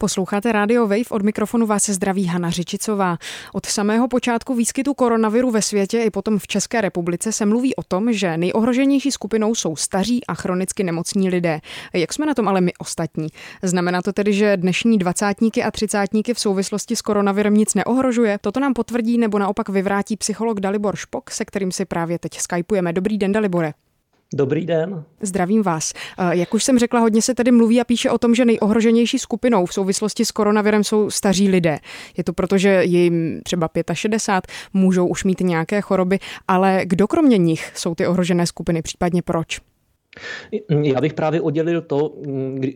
Posloucháte Radio Wave, od mikrofonu vás se zdraví Hana Řičicová. Od samého počátku výskytu koronaviru ve světě i potom v České republice se mluví o tom, že nejohroženější skupinou jsou staří a chronicky nemocní lidé. Jak jsme na tom ale my ostatní? Znamená to tedy, že dnešní dvacátníky a třicátníky v souvislosti s koronavirem nic neohrožuje? Toto nám potvrdí nebo naopak vyvrátí psycholog Dalibor Špok, se kterým si právě teď skypujeme. Dobrý den, Dalibore. Dobrý den. Zdravím vás. Eh, jak už jsem řekla, hodně se tady mluví a píše o tom, že nejohroženější skupinou v souvislosti s koronavirem jsou staří lidé. Je to proto, že jim třeba 65, můžou už mít nějaké choroby, ale kdo kromě nich jsou ty ohrožené skupiny, případně proč? Já bych právě oddělil to,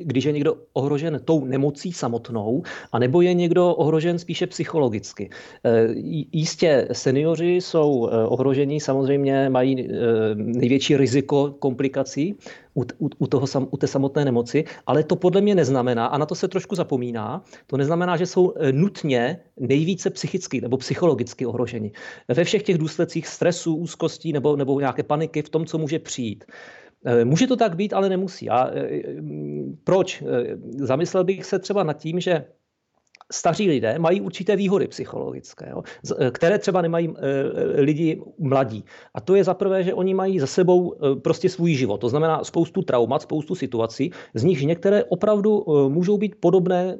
když je někdo ohrožen tou nemocí samotnou, anebo je někdo ohrožen spíše psychologicky. E, jistě seniori jsou e, ohrožení, samozřejmě mají e, největší riziko komplikací u, u, u, toho, u té samotné nemoci, ale to podle mě neznamená, a na to se trošku zapomíná, to neznamená, že jsou nutně nejvíce psychicky nebo psychologicky ohroženi. Ve všech těch důsledcích stresu, úzkostí nebo, nebo nějaké paniky v tom, co může přijít. Eh, může to tak být, ale nemusí. A eh, proč? Eh, zamyslel bych se třeba nad tím, že staří lidé mají určité výhody psychologické, jo, které třeba nemají lidi mladí. A to je zaprvé, že oni mají za sebou prostě svůj život. To znamená spoustu traumat, spoustu situací, z nich některé opravdu můžou být podobné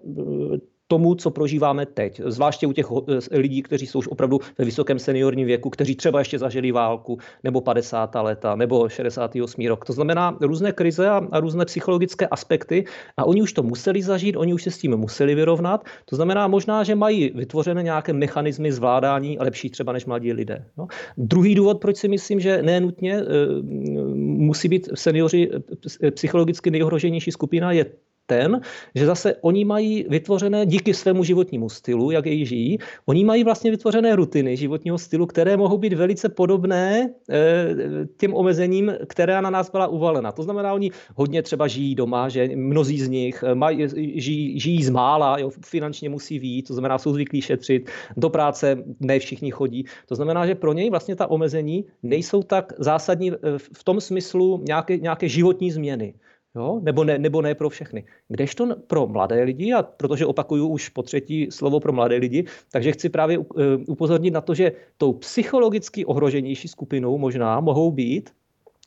tomu, co prožíváme teď. Zvláště u těch eh, lidí, kteří jsou už opravdu ve vysokém seniorním věku, kteří třeba ještě zažili válku, nebo 50. leta, nebo 68. rok. To znamená různé krize a, a různé psychologické aspekty a oni už to museli zažít, oni už se s tím museli vyrovnat. To znamená možná, že mají vytvořené nějaké mechanismy zvládání lepší třeba než mladí lidé. No. Druhý důvod, proč si myslím, že nenutně e, musí být seniori eh, psychologicky nejohroženější skupina, je ten, že zase oni mají vytvořené díky svému životnímu stylu, jak jej žijí, oni mají vlastně vytvořené rutiny životního stylu, které mohou být velice podobné eh, těm omezením, které na nás byla uvalena. To znamená, oni hodně třeba žijí doma, že mnozí z nich eh, mají, žijí, žijí z mála, jo, finančně musí výjít, to znamená, jsou zvyklí šetřit, do práce ne všichni chodí. To znamená, že pro něj vlastně ta omezení nejsou tak zásadní eh, v tom smyslu nějaké, nějaké životní změny. Jo? Nebo, ne, nebo ne pro všechny. Kdežto pro mladé lidi, a protože opakuju už po třetí slovo pro mladé lidi, takže chci právě eh, upozornit na to, že tou psychologicky ohroženější skupinou možná mohou být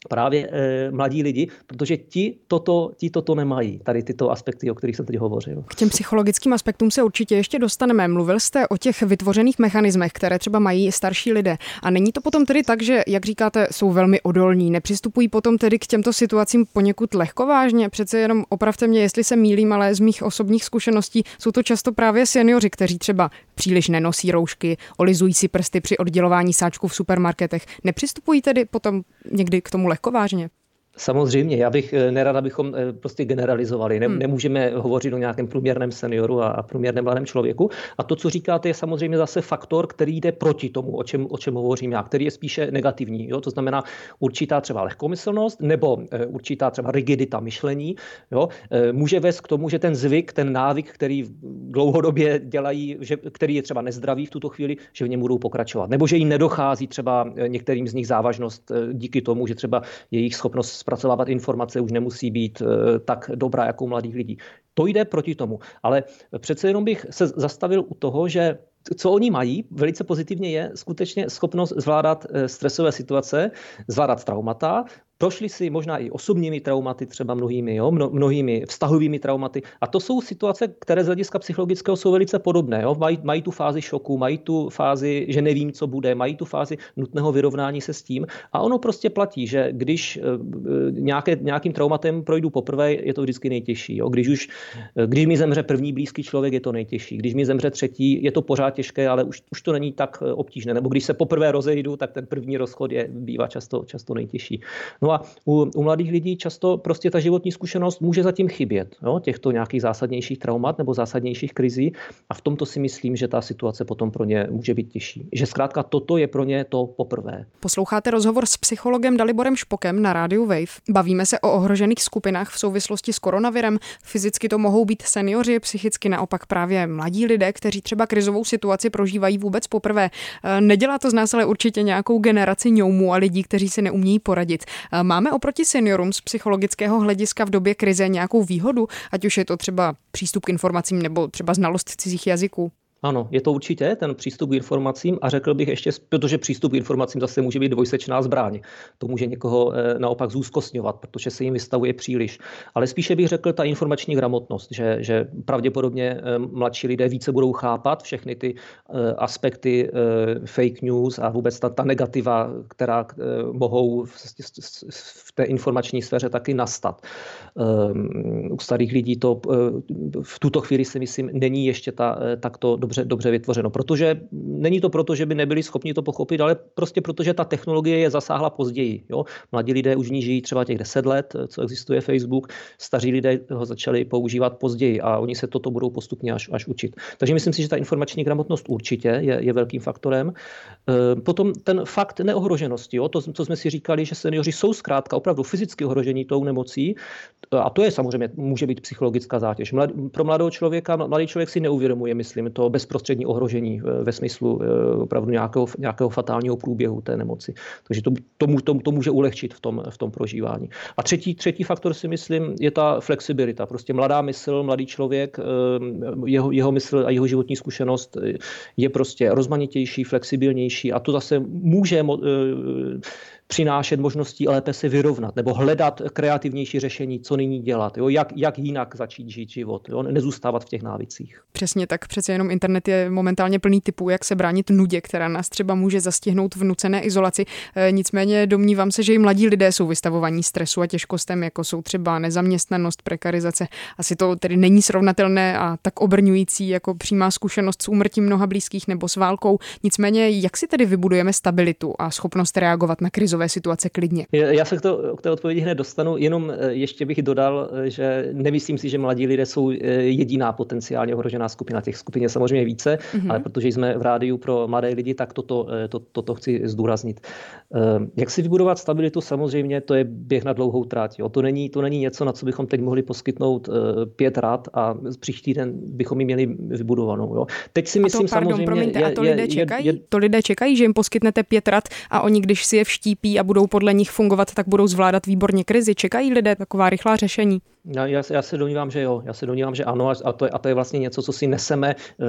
právě e, mladí lidi, protože ti toto, ti toto nemají, tady tyto aspekty, o kterých jsem teď hovořil. K těm psychologickým aspektům se určitě ještě dostaneme. Mluvil jste o těch vytvořených mechanismech, které třeba mají starší lidé. A není to potom tedy tak, že, jak říkáte, jsou velmi odolní, nepřistupují potom tedy k těmto situacím poněkud lehkovážně? Přece jenom opravte mě, jestli se mýlím, ale z mých osobních zkušeností jsou to často právě seniori, kteří třeba příliš nenosí roušky, olizují si prsty při oddělování sáčků v supermarketech. Nepřistupují tedy potom někdy k tomu lehkovážně? Samozřejmě, já bych eh, nerad, abychom eh, prostě generalizovali. Ne, hmm. Nemůžeme hovořit o nějakém průměrném senioru a průměrném mladém člověku. A to, co říkáte, je samozřejmě zase faktor, který jde proti tomu, o čem, o čem hovořím já, který je spíše negativní. Jo? To znamená určitá třeba lehkomyslnost nebo eh, určitá třeba rigidita myšlení. Jo? Může vést k tomu, že ten zvyk, ten návyk, který dlouhodobě dělají, že, který je třeba nezdravý v tuto chvíli, že v něm budou pokračovat. Nebo že jim nedochází třeba některým z nich závažnost díky tomu, že třeba jejich schopnost zpracovávat informace už nemusí být eh, tak dobrá jako u mladých lidí. To jde proti tomu. Ale přece jenom bych se zastavil u toho, že co oni mají velice pozitivně je skutečně schopnost zvládat eh, stresové situace, zvládat traumata, prošli si možná i osobními traumaty, třeba mnohými, jo, mnohými vztahovými traumaty. A to jsou situace, které z hlediska psychologického jsou velice podobné. Jo. Mají, mají tu fázi šoku, mají tu fázi, že nevím, co bude, mají tu fázi nutného vyrovnání se s tím. A ono prostě platí, že když eh, nějaké, nějakým traumatem projdu poprvé, je to vždycky nejtěžší. Jo. Když už, eh, když mi zemře první blízký člověk, je to nejtěžší. Když mi zemře třetí, je to pořád těžké, ale už, už to není tak eh, obtížné. Nebo když se poprvé rozejdu, tak ten první rozchod je, bývá často, často nejtěžší. No a u, u mladých lidí často prostě ta životní zkušenost může zatím chybět, jo, těchto nějakých zásadnějších traumat nebo zásadnějších krizí. A v tomto si myslím, že ta situace potom pro ně může být těžší. Že zkrátka toto je pro ně to poprvé. Posloucháte rozhovor s psychologem Daliborem Špokem na rádiu Wave. Bavíme se o ohrožených skupinách v souvislosti s koronavirem. Fyzicky to mohou být seniori, psychicky naopak právě mladí lidé, kteří třeba krizovou situaci prožívají vůbec poprvé. Nedělá to z nás ale určitě nějakou generaci ňoumů a lidí, kteří si neumějí poradit. Máme oproti seniorům z psychologického hlediska v době krize nějakou výhodu, ať už je to třeba přístup k informacím nebo třeba znalost cizích jazyků? Ano, je to určitě ten přístup k informacím a řekl bych ještě, protože přístup k informacím zase může být dvojsečná zbraň. To může někoho eh, naopak zúzkostňovat, protože se jim vystavuje příliš. Ale spíše bych řekl ta informační gramotnost, že, že pravděpodobně eh, mladší lidé více budou chápat všechny ty eh, aspekty fake news a vůbec ta, ta negativa, která mohou v, v té informační sféře taky nastat. U starých lidí to v tuto chvíli si myslím není ještě ta, takto dobře dobře, dobře vytvořeno. Protože není to proto, že by nebyli schopni to pochopit, ale prostě proto, že ta technologie je zasáhla později. Jo? Mladí lidé už ní žijí třeba těch 10 let, co existuje Facebook, staří lidé ho začali používat později a oni se toto budou postupně až, až učit. Takže myslím si, že ta informační gramotnost určitě je, je velkým faktorem. E, potom ten fakt neohroženosti, jo? To, co jsme si říkali, že seniori jsou zkrátka opravdu fyzicky ohrožení tou nemocí, a to je samozřejmě, může být psychologická zátěž. Mlad, pro mladého člověka, mladý člověk si neuvědomuje, myslím, to bezprostřední ohrožení eh, ve smyslu eh, opravdu nějakého, nějakého fatálního průběhu té nemoci. Takže to, to, to, to může ulehčit v tom, v tom prožívání. A třetí, třetí faktor si myslím je ta flexibilita. Prostě mladá mysl, mladý člověk, eh, jeho, jeho mysl a jeho životní zkušenost je prostě rozmanitější, flexibilnější a to zase může přinášet možností lépe se vyrovnat nebo hledat kreativnější řešení, co nyní dělat, jo? Jak, jak jinak začít žít život, jo? nezůstávat v těch návicích. Přesně tak, přece jenom internet je momentálně plný typů, jak se bránit nudě, která nás třeba může zastihnout v nucené izolaci. E, nicméně domnívám se, že i mladí lidé jsou vystavovaní stresu a těžkostem, jako jsou třeba nezaměstnanost, prekarizace. Asi to tedy není srovnatelné a tak obrňující jako přímá zkušenost s úmrtím mnoha blízkých nebo s válkou. Nicméně, jak si tedy vybudujeme stabilitu a schopnost reagovat na krizové situace klidně. Já se k, to, k té odpovědi hned dostanu, jenom eh, ještě bych dodal, eh, že nemyslím si, že mladí lidé jsou jediná potenciálně ohrožená skupina. Těch skupin je samozřejmě více, mm-hmm. ale protože jsme v rádiu pro mladé lidi, tak toto, to, toto chci zdůraznit. Jak si vybudovat stabilitu, samozřejmě to je běh na dlouhou trať. Jo. To, není, to není něco, na co bychom teď mohli poskytnout pět rad a příští den bychom ji měli vybudovanou. Jo. Teď si myslím a to, pardon, samozřejmě... Promiňte, je, a to lidé, čekají, je, je, to lidé čekají, že jim poskytnete pět rad a oni, když si je vštípí, a budou podle nich fungovat, tak budou zvládat výborně krizi. Čekají lidé taková rychlá řešení? Já, já, já se domnívám, že jo. Já se domnívám, že ano. A to, je, a to je vlastně něco, co si neseme uh,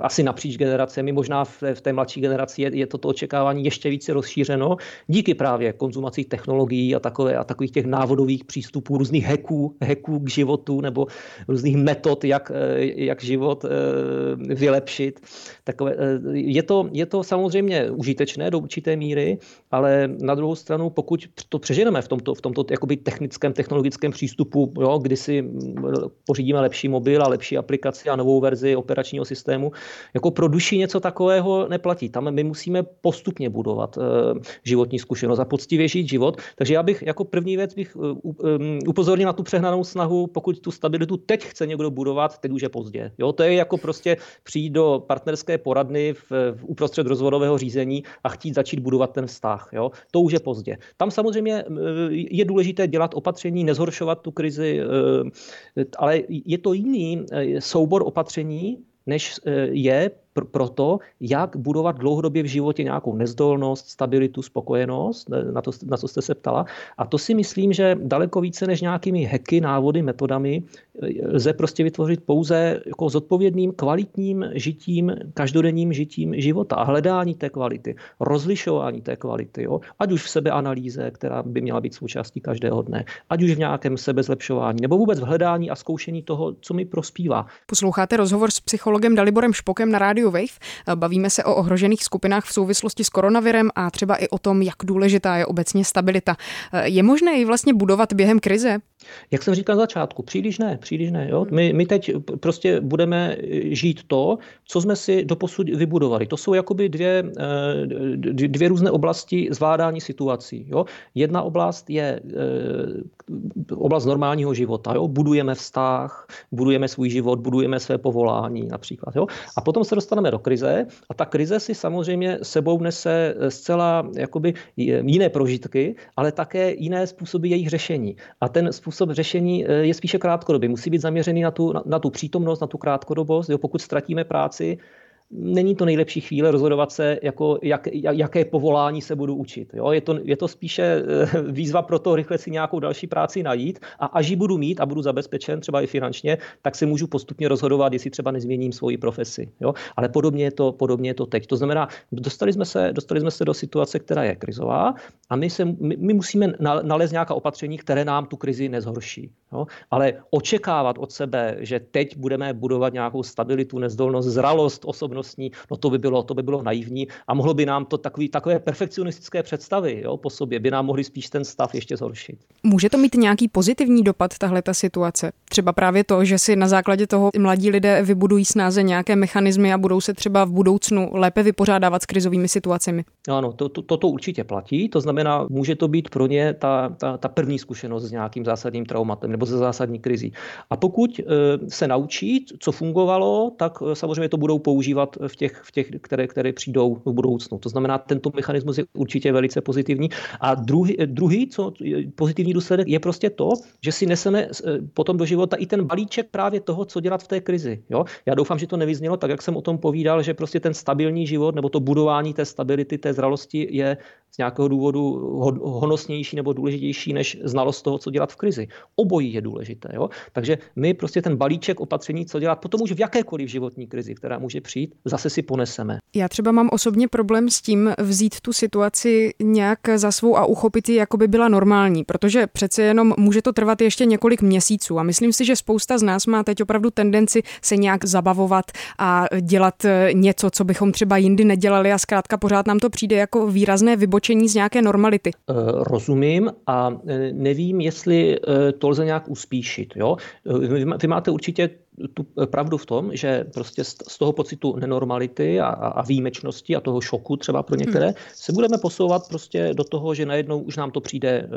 asi napříč generacemi. Možná v, v té mladší generaci je, je toto očekávání ještě více rozšířeno díky právě konzumací technologií a, takové, a takových těch návodových přístupů, různých hacků, hacků k životu nebo různých metod, jak, eh, jak život uh, vylepšit. Takové, uh, je, to, je to samozřejmě užitečné do určité míry, ale na druhou stranu, pokud to přeženeme v tomto, v tomto jakoby technickém, technologickém přístupu, jo, kdy si pořídíme lepší mobil a lepší aplikaci a novou verzi operačního systému, jako pro duši něco takového neplatí. Tam my musíme postupně budovat uh, životní zkušenost a poctivě žít život. Takže já bych jako první věc bych uh, um, upozornil na tu přehnanou snahu, pokud tu stabilitu teď chce někdo budovat, teď už je pozdě. Jo, to je jako prostě přijít do partnerské poradny v, v uprostřed rozvodového řízení a chtít začít budovat ten vztah. Jo. To už je pozdě. Tam samozřejmě je důležité dělat opatření, nezhoršovat tu krizi, ale je to jiný soubor opatření, než je pr- pro to, jak budovat dlouhodobě v životě nějakou nezdolnost, stabilitu, spokojenost, na to, na co jste se ptala. A to si myslím, že daleko více než nějakými heky, návody, metodami lze prostě vytvořit pouze jako zodpovědným, kvalitním žitím, každodenním žitím života a hledání té kvality, rozlišování té kvality, jo? ať už v sebeanalýze, která by měla být součástí každého dne, ať už v nějakém sebezlepšování, nebo vůbec v hledání a zkoušení toho, co mi prospívá. Posloucháte rozhovor s psychologem Daliborem Špokem na rádiu Wave. Bavíme se o ohrožených skupinách v souvislosti s koronavirem a třeba i o tom, jak důležitá je obecně stabilita. Je možné ji vlastně budovat během krize? Jak jsem říkal na začátku, příliš ne, příliš ne. Jo? My, my teď prostě budeme žít to, co jsme si doposud vybudovali. To jsou jakoby dvě, eh, dvě různé oblasti zvládání situací. Jo? Jedna oblast je eh, oblast normálního života. Jo? Budujeme vztah, budujeme svůj život, budujeme své povolání například. Jo? A potom se dostaneme do krize a ta krize si samozřejmě sebou nese zcela jakoby jiné prožitky, ale také jiné způsoby jejich řešení. A ten způsob řešení eh, je spíše krátkodobý. Musí být zaměřený na tu, na, na tu přítomnost, na tu krátkodobost. Jo? Pokud ztratíme práci, není to nejlepší chvíle rozhodovat se, jako, jak, jaké povolání se budu učit. Jo? Je, to, je to spíše eh, výzva pro to rychle si nějakou další práci najít a až ji budu mít a budu zabezpečen třeba i finančně, tak se můžu postupně rozhodovat, jestli třeba nezměním svoji profesi. Jo? Ale podobně je, to, podobně je to teď. To znamená, dostali jsme, se, dostali jsme se do situace, která je krizová a my, se, my, my musíme nalézt nějaká opatření, které nám tu krizi nezhorší. Jo? Ale očekávat od sebe, že teď budeme budovat nějakou stabilitu, nezdolnost, zralost osobnostní, no to by bylo, to by bylo naivní a mohlo by nám to takový, takové perfekcionistické představy jo, po sobě, by nám mohli spíš ten stav ještě zhoršit. Může to mít nějaký pozitivní dopad, tahle ta situace? Třeba právě to, že si na základě toho mladí lidé vybudují snáze nějaké mechanismy a budou se třeba v budoucnu lépe vypořádávat s krizovými situacemi. Ano, to, to, to určitě platí. To znamená, může to být pro ně ta, ta, ta první zkušenost s nějakým zásadním traumatem nebo ze zásadní krizí. A pokud eh, se naučí, co fungovalo, tak eh, samozřejmě to budou používat v těch, v těch které, které přijdou v budoucnu. To znamená, tento mechanismus je určitě velice pozitivní. A druhý, druhý co pozitivní důsledek je prostě to, že si neseme eh, potom do života i ten balíček právě toho, co dělat v té krizi. Jo? Já doufám, že to nevyznělo tak, jak jsem o tom povídal, že prostě ten stabilní život nebo to budování té stability, té zralosti je z nějakého důvodu honosnější nebo důležitější než znalost toho, co dělat v krizi. Obojí je důležité. Jo? Takže my prostě ten balíček opatření, co dělat potom už v jakékoliv životní krizi, která může přijít, zase si poneseme. Já třeba mám osobně problém s tím vzít tu situaci nějak za svou a uchopit ji, jako by byla normální, protože přece jenom může to trvat ještě několik měsíců a myslím si, že spousta z nás má teď opravdu tendenci se nějak zabavovat a dělat něco, co bychom třeba jindy nedělali a zkrátka pořád nám to přijde jako výrazné vybočení z nějaké normality. Eh, rozumím a eh, nevím, jestli eh, to lze nějak uspíšit. Jo? Vy máte určitě tu pravdu v tom, že prostě z toho pocitu nenormality a, a výjimečnosti a toho šoku třeba pro některé hmm. se budeme posouvat prostě do toho, že najednou už nám to přijde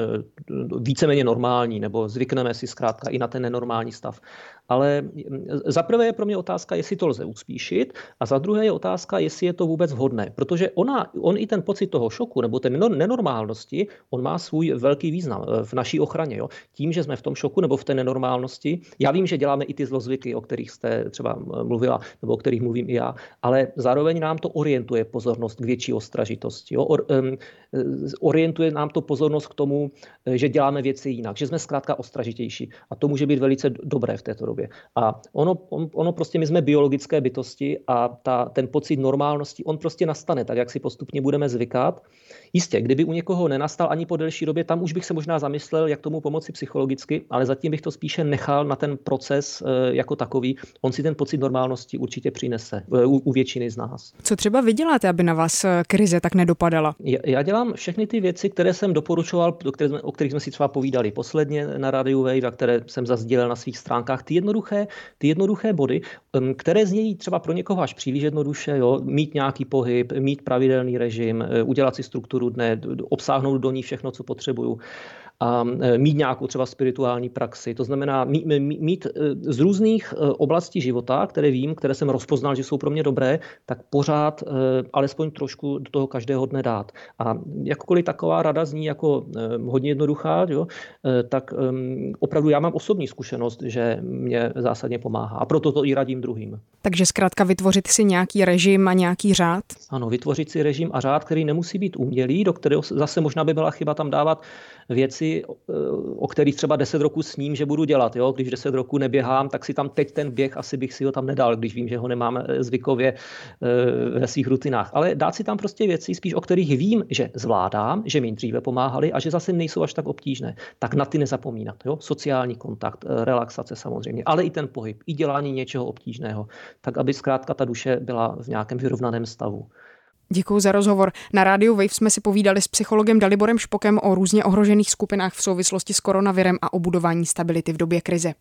víceméně normální nebo zvykneme si zkrátka i na ten nenormální stav. Ale za prvé je pro mě otázka, jestli to lze uspíšit, a za druhé je otázka, jestli je to vůbec vhodné. Protože ona, on i ten pocit toho šoku nebo té nenormálnosti, on má svůj velký význam eh, v naší ochraně. Jo. Tím, že jsme v tom šoku nebo v té nenormálnosti, já vím, že děláme i ty zlozvyky, o kterých jste třeba mluvila, nebo o kterých mluvím i já, ale zároveň nám to orientuje pozornost k větší ostražitosti. Jo. Or, um, orientuje nám to pozornost k tomu, eh, že děláme věci jinak, že jsme zkrátka ostražitější. A to může být velice dobré v této době. A ono, on, ono prostě, my jsme biologické bytosti a ta, ten pocit normálnosti, on prostě nastane, tak jak si postupně budeme zvykat. Jistě, kdyby u někoho nenastal ani po delší době, tam už bych se možná zamyslel, jak tomu pomoci psychologicky, ale zatím bych to spíše nechal na ten proces eh, jako takový. On si ten pocit normálnosti určitě přinese eh, u, u většiny z nás. Co třeba vy děláte, aby na vás eh, krize tak nedopadala? Já dělám všechny ty věci, které jsem doporučoval, o kterých jsme si třeba povídali posledně na Radio Wave a které jsem zazdílel na svých stránkách. Ty jednoduché, ty jednoduché body, které znějí třeba pro někoho až příliš jednoduše, jo, mít nějaký pohyb, mít pravidelný režim, udělat si strukturu dne, obsáhnout do ní všechno, co potřebuju a e, mít nějakou třeba spirituální praxi. To znamená mít, mít e, z různých e, oblastí života, které vím, které jsem rozpoznal, že jsou pro mě dobré, tak pořád alespoň trošku do toho každého dne dát. A jakkoliv taková rada zní jako hodně jednoduchá, jo, tak opravdu já mám osobní zkušenost, že mě zásadně pomáhá. A proto to i radím druhým. Takže zkrátka vytvořit si nějaký režim a nějaký řád? Ano, vytvořit si režim a řád, který nemusí být umělý, do kterého zase možná by byla chyba tam dávat věci, o kterých třeba 10 roků sním, že budu dělat. Jo? Když 10 roků neběhám, tak si tam teď ten běh asi bych si ho tam nedal, když vím, že ho nemám eh, zvykově eh, ve svých rutinách. Ale dát si tam prostě věci, spíš o kterých vím, že zvládám, že mi dříve pomáhali a že zase nejsou až tak obtížné. Tak na ty nezapomínat. Jo? Sociální kontakt, eh, relaxace samozřejmě, ale i ten pohyb, i dělání něčeho obtížného, tak aby zkrátka ta duše byla v nějakém vyrovnaném stavu. Děkuji za rozhovor. Na rádiu Wave jsme si povídali s psychologem Daliborem Špokem o různě ohrožených skupinách v souvislosti s koronavirem a o budování stability v době krize.